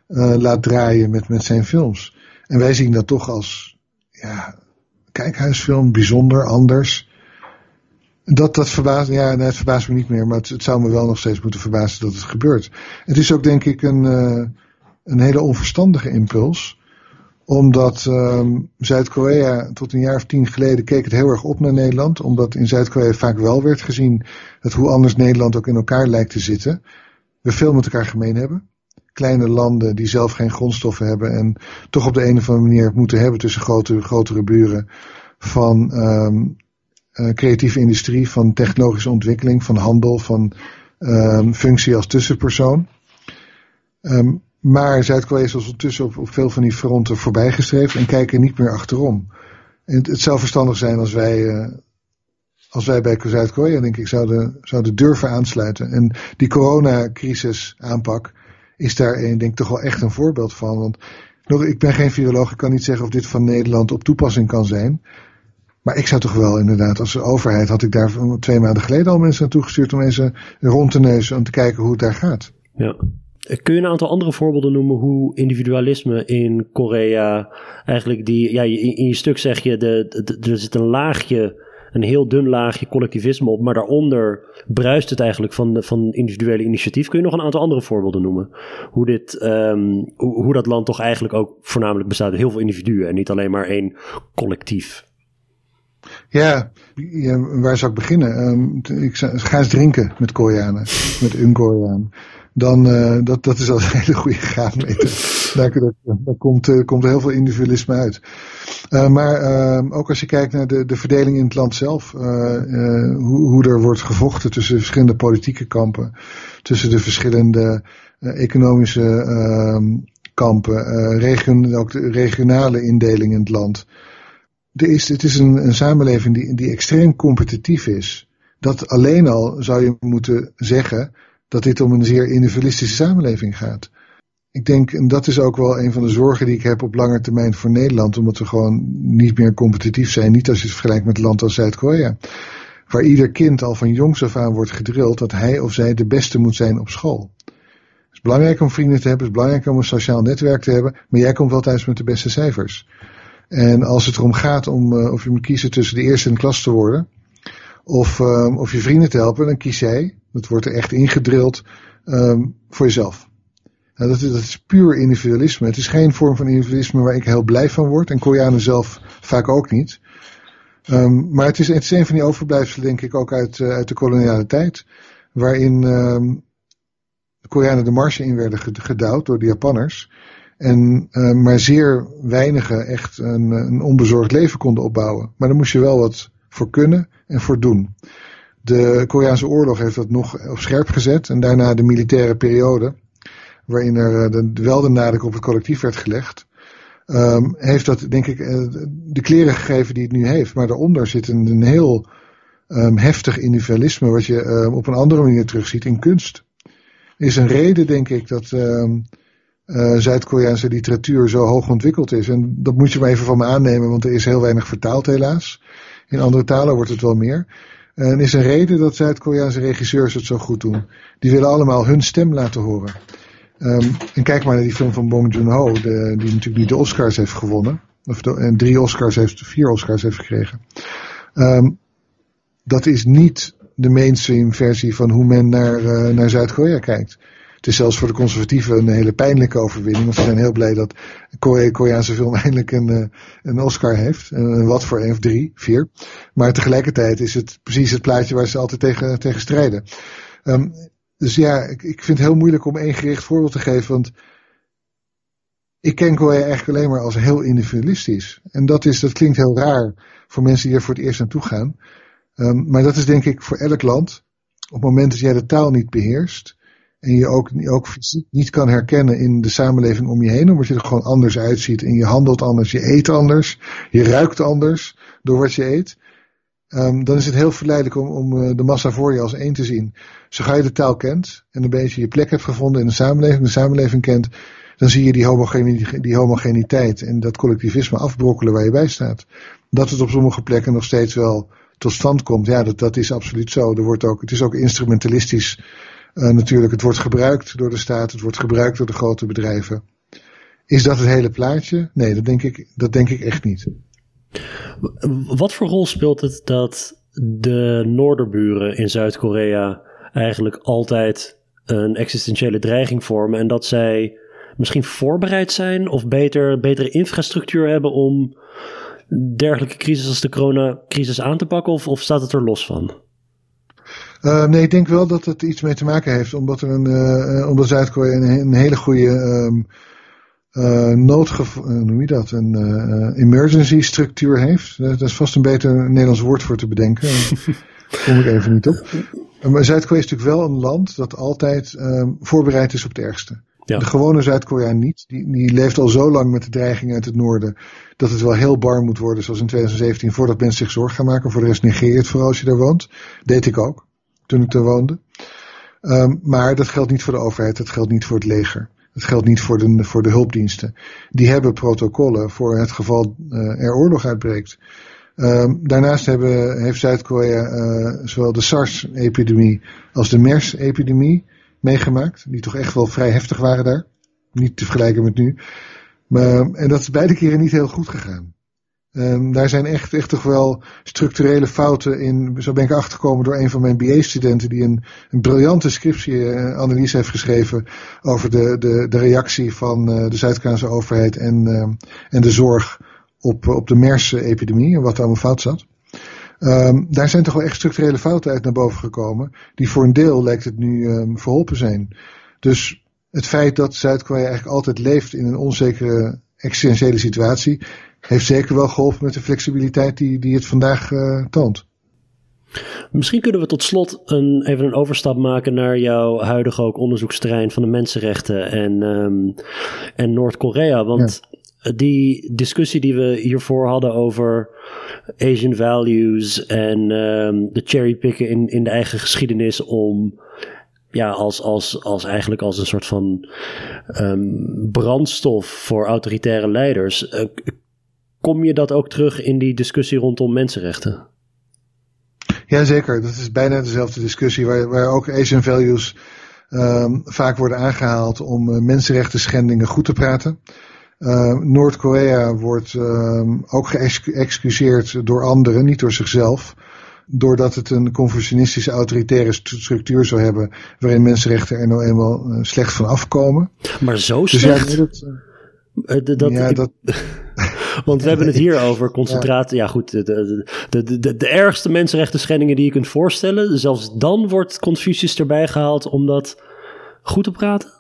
uh, laat draaien met, met zijn films. En wij zien dat toch als, ja, kijkhuisfilm, bijzonder, anders. Dat, dat verbaast, ja, nee, het verbaast me niet meer, maar het, het, zou me wel nog steeds moeten verbazen dat het gebeurt. Het is ook denk ik een, uh, een hele onverstandige impuls omdat um, Zuid-Korea tot een jaar of tien geleden keek het heel erg op naar Nederland. Omdat in Zuid-Korea vaak wel werd gezien dat hoe anders Nederland ook in elkaar lijkt te zitten. We veel met elkaar gemeen hebben. Kleine landen die zelf geen grondstoffen hebben en toch op de een of andere manier moeten hebben tussen grote, grotere buren. Van um, creatieve industrie, van technologische ontwikkeling, van handel, van um, functie als tussenpersoon. Maar Zuid-Korea is ondertussen op, veel van die fronten voorbijgestreefd en kijken niet meer achterom. En het, het zou verstandig zijn als wij, uh, als wij bij Zuid-Korea, denk ik, zouden, zouden durven aansluiten. En die coronacrisis aanpak is daar, een, denk ik, toch wel echt een voorbeeld van. Want nog, ik ben geen viroloog, ik kan niet zeggen of dit van Nederland op toepassing kan zijn. Maar ik zou toch wel inderdaad, als overheid had ik daar twee maanden geleden al mensen naartoe gestuurd om mensen rond te neuzen om te kijken hoe het daar gaat. Ja. Kun je een aantal andere voorbeelden noemen hoe individualisme in Korea eigenlijk die, ja, in, je stuk zeg je, de, er zit een laagje, een heel dun laagje collectivisme op, maar daaronder bruist het eigenlijk van, van individuele initiatief. Kun je nog een aantal andere voorbeelden noemen? Hoe, dit, um, hoe, hoe dat land toch eigenlijk ook voornamelijk bestaat uit heel veel individuen en niet alleen maar één collectief? Ja, ja, waar zou ik beginnen? Um, ik ga eens drinken met Koreanen, met een Koreaan dan uh, dat, dat is al een hele goede graadmeter. daar, daar, komt, uh, komt heel veel individualisme uit. Uh, maar ook als je kijkt naar de, de verdeling in het land zelf, hoe, hoe er wordt gevochten tussen de verschillende politieke kampen, tussen de verschillende economische ehm, kampen, ook de regionale indeling in het land. Er is, het is een, een samenleving die, die extreem competitief is. Dat alleen al zou je moeten zeggen dat dit om een zeer individualistische samenleving gaat. ik denk, en dat is ook wel een van de zorgen die ik heb op lange termijn voor Nederland, omdat we gewoon niet meer competitief zijn. Niet als je het vergelijkt met een land als Zuid-Korea. Waar ieder kind al van jongs af aan wordt gedrild dat hij of zij de beste moet zijn op school. Het is belangrijk om vrienden te hebben, het is belangrijk om een sociaal netwerk te hebben, maar jij komt wel thuis met de beste cijfers. En als het erom gaat om uh, of je moet kiezen tussen de eerste in de klas te worden, of, um, of je vrienden te helpen, dan kies jij, dat wordt er echt ingedrild, um, voor jezelf. Dat, is, dat is puur individualisme. Het is geen vorm van individualisme waar ik heel blij van word. En Koreanen zelf vaak ook niet. Um, maar het is, het een van die overblijfselen, denk ik, ook uit, uit de koloniale tijd. Waarin um, de Koreanen de marge in werden gedouwd door de Japanners. En uh, maar zeer weinigen echt een, een onbezorgd leven konden opbouwen. Maar daar moest je wel wat voor kunnen en voor doen. De Koreaanse oorlog heeft dat nog op scherp gezet. En daarna de militaire periode waarin er eh, de, wel de nadruk op het collectief werd gelegd, um, heeft dat denk ik uh, de kleren gegeven die het nu heeft. Maar daaronder zit een, heel um, heftig individualisme wat je um, op een andere manier terugziet in kunst. Is een reden denk ik dat uh, Zuid-Koreaanse literatuur zo hoog ontwikkeld is. En dat moet je maar even van me aannemen, want er is heel weinig vertaald helaas. In andere talen wordt het wel meer. En is een reden dat Zuid-Koreaanse regisseurs het zo goed doen. Die willen allemaal hun stem laten horen. Um, en kijk maar naar die film van Bong Joon-ho, die natuurlijk niet de Oscars heeft gewonnen. Of en drie Oscars heeft, vier Oscars heeft gekregen. Um, dat is niet de mainstream versie van hoe men naar, uh, naar Zuid-Korea kijkt. Het is zelfs voor de conservatieven een hele pijnlijke overwinning. Want ze zijn heel blij dat de Koreaanse film eindelijk een, uh, een Oscar heeft. En wat voor een of drie, vier. Maar tegelijkertijd is het precies het plaatje waar ze altijd tegen, tegen strijden. Um, dus ja, ik, ik vind het heel moeilijk om één gericht voorbeeld te geven, want ik ken Korea eigenlijk alleen maar als heel individualistisch. En dat, is, dat klinkt heel raar voor mensen die er voor het eerst naartoe gaan. Um, maar dat is denk ik voor elk land. Op het moment dat jij de taal niet beheerst. En je ook, ook fysiek niet kan herkennen in de samenleving om je heen. Omdat je er gewoon anders uitziet. En je handelt anders, je eet anders. Je ruikt anders door wat je eet. Um, dan is het heel verleidelijk om, om uh, de massa voor je als één te zien. Zo je de taal kent en een beetje je plek hebt gevonden in de samenleving, de samenleving kent, dan zie je die, homogene, die homogeniteit en dat collectivisme afbrokkelen waar je bij staat. Dat het op sommige plekken nog steeds wel tot stand komt, ja, dat, dat is absoluut zo. Er wordt ook, het is ook instrumentalistisch uh, natuurlijk. Het wordt gebruikt door de staat, het wordt gebruikt door de grote bedrijven. Is dat het hele plaatje? Nee, dat denk ik, dat denk ik echt niet. Wat voor rol speelt het dat de noorderburen in Zuid-Korea eigenlijk altijd een existentiële dreiging vormen en dat zij misschien voorbereid zijn of beter, betere infrastructuur hebben om dergelijke crisis als de coronacrisis aan te pakken of, of staat het er los van? Uh, nee, ik denk wel dat het iets mee te maken heeft, omdat, er een, uh, omdat Zuid-Korea een, een, hele goede um, uh, noodgev noem je dat, een emergency structuur heeft. Dat is vast een beter Nederlands woord voor te bedenken. Daar kom ik even niet op. Maar Zuid-Korea is natuurlijk wel een land dat altijd um, voorbereid is op het ergste. Ja. De gewone Zuid-Koreaan niet. Die, die leeft al zo lang met de dreiging uit het noorden. Dat het wel heel bar moet worden, zoals in 2017, voordat mensen zich zorgen gaan maken. Voor de rest negeer je het vooral als je daar woont. Deed ik ook, toen ik daar woonde. Um, maar dat geldt niet voor de overheid, dat geldt niet voor het leger. Dat geldt niet voor de, voor de hulpdiensten. Die hebben protocollen voor het geval uh, er oorlog uitbreekt. Um, daarnaast hebben, heeft Zuid-Korea uh, zowel de SARS-epidemie als de MERS-epidemie meegemaakt. Die toch echt wel vrij heftig waren daar. Niet te vergelijken met nu. Maar, en dat is beide keren niet heel goed gegaan. Um, daar zijn echt, echt toch wel structurele fouten in. Zo ben ik achtergekomen door een van mijn BA-studenten die een, een briljante scriptieanalyse heeft geschreven over de, de, de reactie van uh, de Zuid-Koreaanse overheid en, uh, en de zorg op, op de MERS-epidemie en wat daar allemaal fout zat. Um, daar zijn toch wel echt structurele fouten uit naar boven gekomen, die voor een deel lijkt het nu verholpen zijn. Dus het feit dat Zuid-Korea eigenlijk altijd leeft in een onzekere existentiële situatie, heeft zeker wel geholpen met de flexibiliteit die, die het vandaag uh, toont. Misschien kunnen we tot slot een, even een overstap maken naar jouw huidige ook onderzoeksterrein van de mensenrechten en, um, en Noord-Korea. Want ja. die discussie die we hiervoor hadden over Asian values en um, de cherrypicken in, in de eigen geschiedenis om ja, als, als, als eigenlijk als een soort van um, brandstof voor autoritaire leiders. Uh, kom je dat ook terug in die discussie rondom mensenrechten? Jazeker, dat is bijna dezelfde discussie waar, waar ook Asian values um, vaak worden aangehaald om uh, mensenrechten schendingen goed te praten. Uh, Noord-Korea wordt uh, ook geëxcuseerd door anderen, niet door zichzelf. Doordat het een confucianistische autoritaire structuur zou hebben, waarin mensenrechten er nou eenmaal uh, slecht van afkomen. Maar zo dus slecht? Ja, dat, dat, ja, dat... Want we hebben het hier over concentratie. Ja, goed. De, de, de, de, de ergste mensenrechten schendingen die je kunt voorstellen. Zelfs dan wordt Confucius erbij gehaald om dat goed te praten.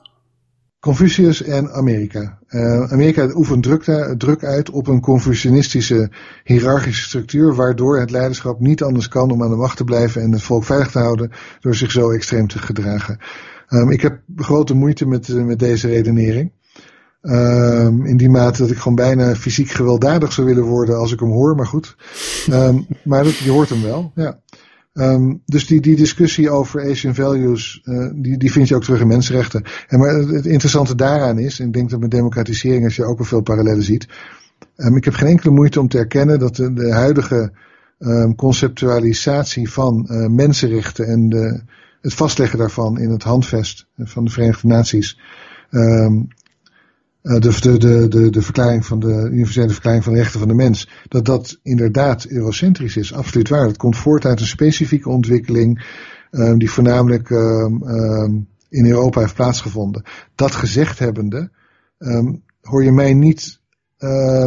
Confucius en Amerika. Uh, Amerika oefent druk, druk uit op een confucianistische hiërarchische structuur, waardoor het leiderschap niet anders kan om aan de macht te blijven en het volk veilig te houden door zich zo extreem te gedragen. Um, ik heb grote moeite met, met deze redenering. Um, in die mate dat ik gewoon bijna fysiek gewelddadig zou willen worden als ik hem hoor, maar goed. Um, maar je hoort hem wel, ja. Um, dus die, die discussie over Asian values, uh, die, die vind je ook terug in mensenrechten. En maar het, interessante daaraan is, en ik denk dat met democratisering als je ook wel veel parallellen ziet. Um, ik heb geen enkele moeite om te erkennen dat de, de huidige um, conceptualisatie van uh, mensenrechten en de, het vastleggen daarvan in het handvest van de Verenigde Naties uh, de, de, de, de verklaring van de universele verklaring van de rechten van de mens, dat dat inderdaad eurocentrisch is. Absoluut waar. Dat komt voort uit een specifieke ontwikkeling um, die voornamelijk um, um, in Europa heeft plaatsgevonden. Dat gezegd hebbende, hoor je mij niet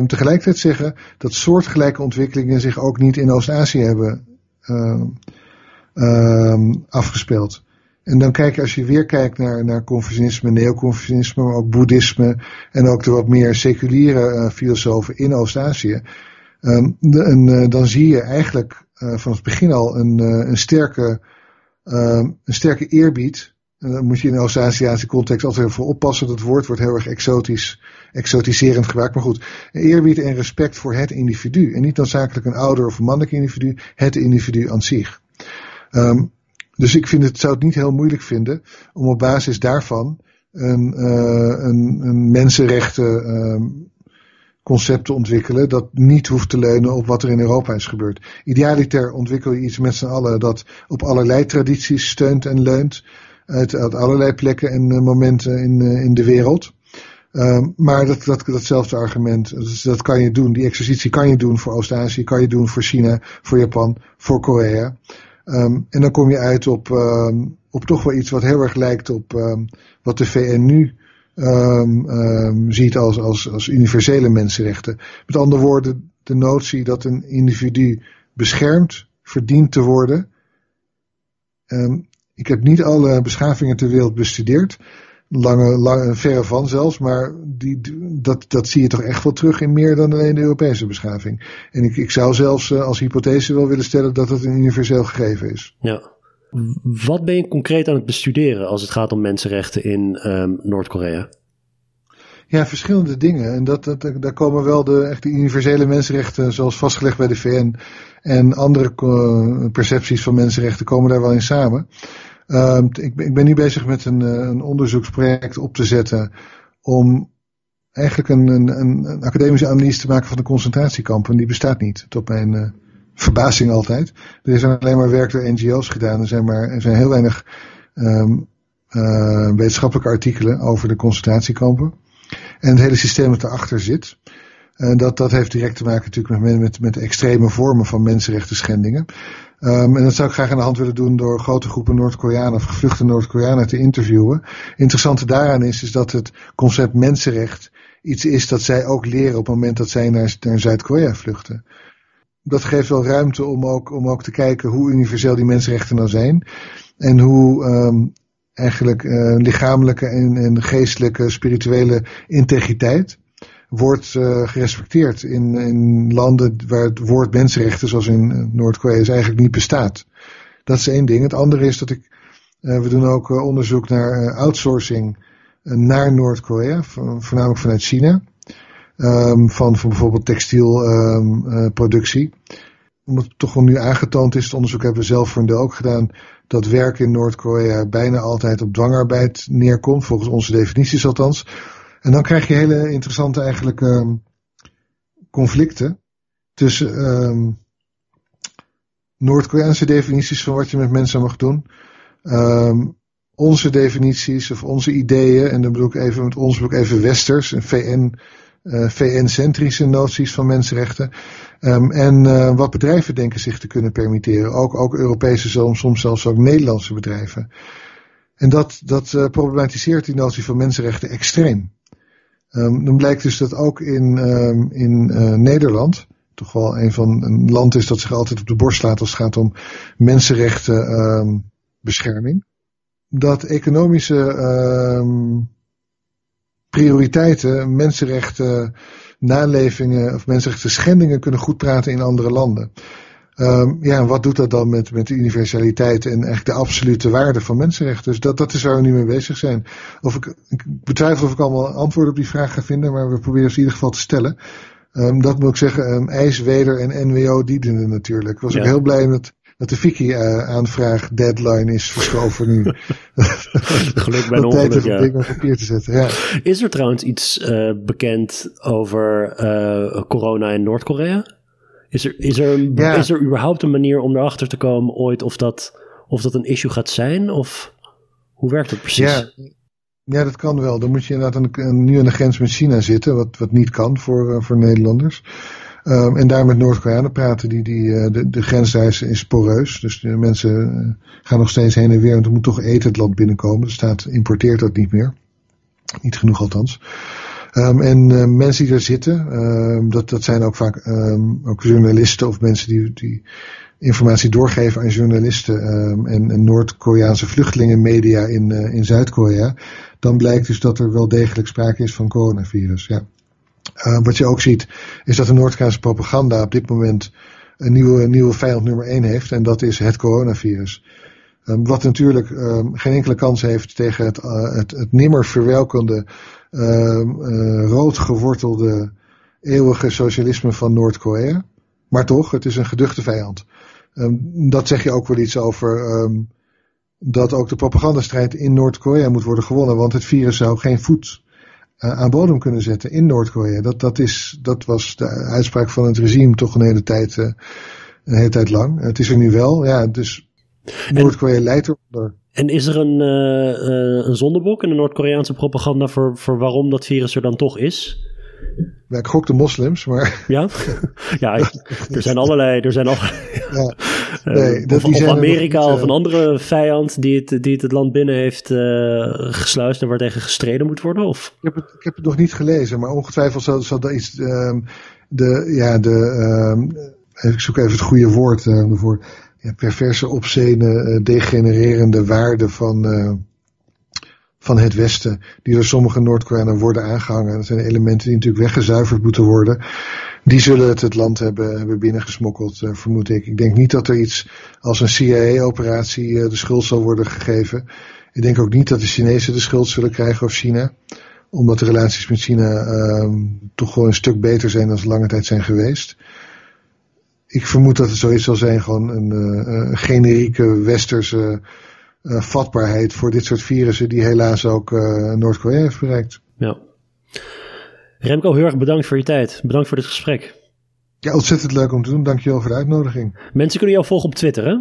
tegelijkertijd zeggen dat soortgelijke ontwikkelingen zich ook niet in Oost-Azië hebben afgespeeld. En dan kijk je, als je weer kijkt naar, naar Confucianisme, neoconfucianisme, maar ook boeddhisme en ook de wat meer seculiere uh, filosofen in Oost-Azië, um, uh, dan zie je eigenlijk uh, van het begin al een, een, sterke, um, een sterke eerbied. En dan moet je in de Oost-Aziatische context altijd even voor oppassen. Dat woord wordt heel erg exotisch, exotiserend gebruikt. Maar goed, eerbied en respect voor het individu. En niet noodzakelijk een ouder of een mannelijk individu, het individu aan zich. Um, dus ik vind het, zou het niet heel moeilijk vinden om op basis daarvan een, uh, een, een mensenrechten uh, concept te ontwikkelen dat niet hoeft te leunen op wat er in Europa is gebeurd. Idealiter ontwikkel je iets met z'n allen dat op allerlei tradities steunt en leunt uit, uit allerlei plekken en uh, momenten in, uh, in de wereld. Uh, maar dat, dat, datzelfde argument, dat, dat kan je doen, die exercitie kan je doen voor Oost-Azië, kan je doen voor China, voor Japan, voor Korea. Um, en dan kom je uit op, um, op toch wel iets wat heel erg lijkt op um, wat de VN nu ziet als, als, als universele mensenrechten. Met andere woorden, de notie dat een individu beschermd verdient te worden. ik heb niet alle beschavingen ter wereld bestudeerd lange, lange, verre van zelfs, maar die, dat, dat zie je toch echt wel terug in meer dan alleen de Europese beschaving. En ik, ik zou zelfs uh, als hypothese wel willen stellen dat het een universeel gegeven is. Ja. Wat ben je concreet aan het bestuderen als het gaat om mensenrechten in um, Noord-Korea? Ja, verschillende dingen. En dat, dat, daar komen wel de echt universele mensenrechten, zoals vastgelegd bij de VN, en andere uh, percepties van mensenrechten komen daar wel in samen. Um, ik, ik, ben nu bezig met een, eh, een, onderzoeksproject op te zetten om eigenlijk een, een, een, academische analyse te maken van de concentratiekampen. Die bestaat niet, tot mijn uh, verbazing altijd. Er is alleen maar werk door NGO's gedaan. Er zijn, maar, er zijn heel weinig um, uh, wetenschappelijke artikelen over de concentratiekampen. En het hele systeem dat erachter zit. En dat, dat heeft direct te maken natuurlijk met, met, met extreme vormen van mensenrechten schendingen. Um, en dat zou ik graag aan de hand willen doen door grote groepen Noord-Koreanen of gevluchte Noord-Koreanen te interviewen. Interessante daaraan is, is dat het concept mensenrecht iets is dat zij ook leren op het moment dat zij naar, naar Zuid-Korea vluchten. Dat geeft wel ruimte om ook, om ook te kijken hoe universeel die mensenrechten nou zijn. En hoe um, eigenlijk uh, lichamelijke en, en geestelijke, spirituele integriteit wordt uh, gerespecteerd in, in landen waar het woord mensenrechten, zoals in eh, Noord-Korea, eigenlijk niet bestaat. Dat is één ding. Het andere is dat ik, uh, we doen ook uh, onderzoek naar outsourcing naar Noord-Korea, voornamelijk vanuit China. Um, van, van bijvoorbeeld textielproductie. Um, Omdat het toch wel nu aangetoond is, het onderzoek hebben we zelf voor een deel ook gedaan, dat werk in Noord-Korea bijna altijd op dwangarbeid neerkomt, volgens onze definities althans. En dan krijg je hele interessante eigenlijk ehm, conflicten tussen um, Noord-Koreaanse definities van wat je met mensen mag doen. Um, onze definities of onze ideeën, en dan bedoel ik even met ons bedoel even westers, en VN, uh, eh, VN-centrische noties van mensenrechten. Um, en uh, wat bedrijven denken zich te kunnen permitteren. Ook, ook Europese, soms zelfs ook Nederlandse bedrijven. En dat, dat uh, problematiseert die notie van mensenrechten extreem. Um, dan blijkt dus dat ook in, um, in Nederland, toch wel een van een land is dat zich altijd op de borst slaat als het gaat om mensenrechten bescherming dat economische prioriteiten, mensenrechten, nalevingen of mensenrechten schendingen kunnen goed praten in andere landen. Um, ja, wat doet dat dan met, met de universaliteit en eigenlijk de absolute waarde van mensenrechten? Dus dat, dat is waar we nu mee bezig zijn. Of ik, ik betwijfel of ik allemaal antwoorden op die vraag ga vinden, maar we proberen ze in ieder geval te stellen. Um, dat moet ik zeggen, um, IJs, Weder en NWO dienen natuurlijk. Ik was ook heel blij met dat de Wiki-aanvraag uh, deadline is verschoven nu. Geluk bij een ja. op papier te zetten, ja. Is er trouwens iets uh, bekend over uh, corona in Noord-Korea? Is er, is, er, ja. is er überhaupt een manier om erachter te komen ooit of dat, of dat een issue gaat zijn? Of hoe werkt dat precies? Ja, ja dat kan wel. Dan moet je inderdaad een, nu aan de grens met China zitten, wat, wat niet kan voor, uh, voor Nederlanders. Um, en daar met Noord-Koreanen praten. Die, die, uh, de, de grens daar is, is poreus. Dus de mensen uh, gaan nog steeds heen en weer. Want er moet toch eten het land binnenkomen. De staat importeert dat niet meer. Niet genoeg althans. Um, en uh, mensen die daar zitten, um, dat, dat zijn ook vaak ook journalisten of mensen die, die informatie doorgeven aan journalisten en, en Noord-Koreaanse vluchtelingenmedia in, in Zuid-Korea. Dan blijkt dus dat er wel degelijk sprake is van coronavirus. Ja. Wat je ook ziet, is dat de Noord-Koreaanse propaganda op dit moment een nieuwe, nieuwe vijand nummer 1 heeft. En dat is het coronavirus. Wat natuurlijk geen enkele kans heeft tegen het, uh, het, het nimmer verwelkende, rood gewortelde, eeuwige socialisme van Noord-Korea. Maar toch, het is een geduchte vijand. dat zeg je ook wel iets over dat ook de propagandastrijd in Noord-Korea moet worden gewonnen. Want het virus zou geen voet uh, aan bodem kunnen zetten in Noord-Korea. Dat, dat, is, dat was de uitspraak van het regime toch een hele tijd, uh, een hele tijd lang. Het is er nu wel, ja, dus Noord-Korea leidt eronder. En is er een, uh, een zondebok in de Noord-Koreaanse propaganda voor, voor waarom dat virus er dan toch is? Ja, ik gok de moslims, maar... Ja? Ja, er zijn allerlei... Er zijn allerlei ja. nee, dat, of, of Amerika of een andere vijand die het, die het, het land binnen heeft uh, gesluist en waar tegen gestreden moet worden? Of? Ik, heb het, ik heb het nog niet gelezen, maar ongetwijfeld zal, zal dat iets... Um, de, ja, de... Um, ik zoek even het goede woord uh, ervoor. Ja, perverse, obscene, degenererende waarde van van het Westen, die door sommige Noord-Koreanen worden aangehangen. Dat zijn elementen die natuurlijk weggezuiverd moeten worden. Die zullen het land hebben, hebben binnengesmokkeld, uh, vermoed ik. Ik denk niet dat er iets als een CIA-operatie eh, de schuld zal worden gegeven. Ik denk ook niet dat de Chinezen de schuld zullen krijgen of China. Omdat de relaties met China uh, toch gewoon een stuk beter zijn dan ze lange tijd zijn geweest. Ik vermoed dat het zoiets zal zijn, gewoon een, uh, een generieke westerse uh, vatbaarheid voor dit soort virussen die helaas ook uh, Noord-Korea heeft bereikt. Ja. Remco, heel erg bedankt voor je tijd. Bedankt voor dit gesprek. Ja, ontzettend leuk om te doen. Dankjewel voor de uitnodiging. Mensen kunnen jou volgen op Twitter, hè?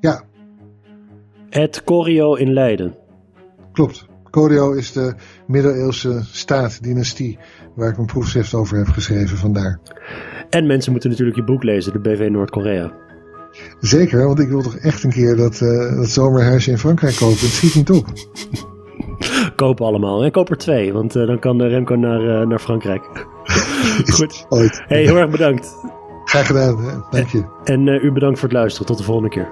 Ja. Het Corio in Leiden. Klopt. Corio is de middeleeuwse staat, dynastie, waar ik mijn proefschrift over heb geschreven vandaar. En mensen moeten natuurlijk je boek lezen, de BV Noord-Korea. Zeker, want ik wil toch echt een keer dat, uh, dat zomerhuisje in Frankrijk kopen. Het schiet niet op. Kopen allemaal. En koop er twee, want uh, dan kan Remco naar, uh, naar Frankrijk. Goed. Ooit. Hey, heel erg bedankt. Graag gedaan, hè? dank je. En, en u bedankt voor het luisteren. Tot de volgende keer.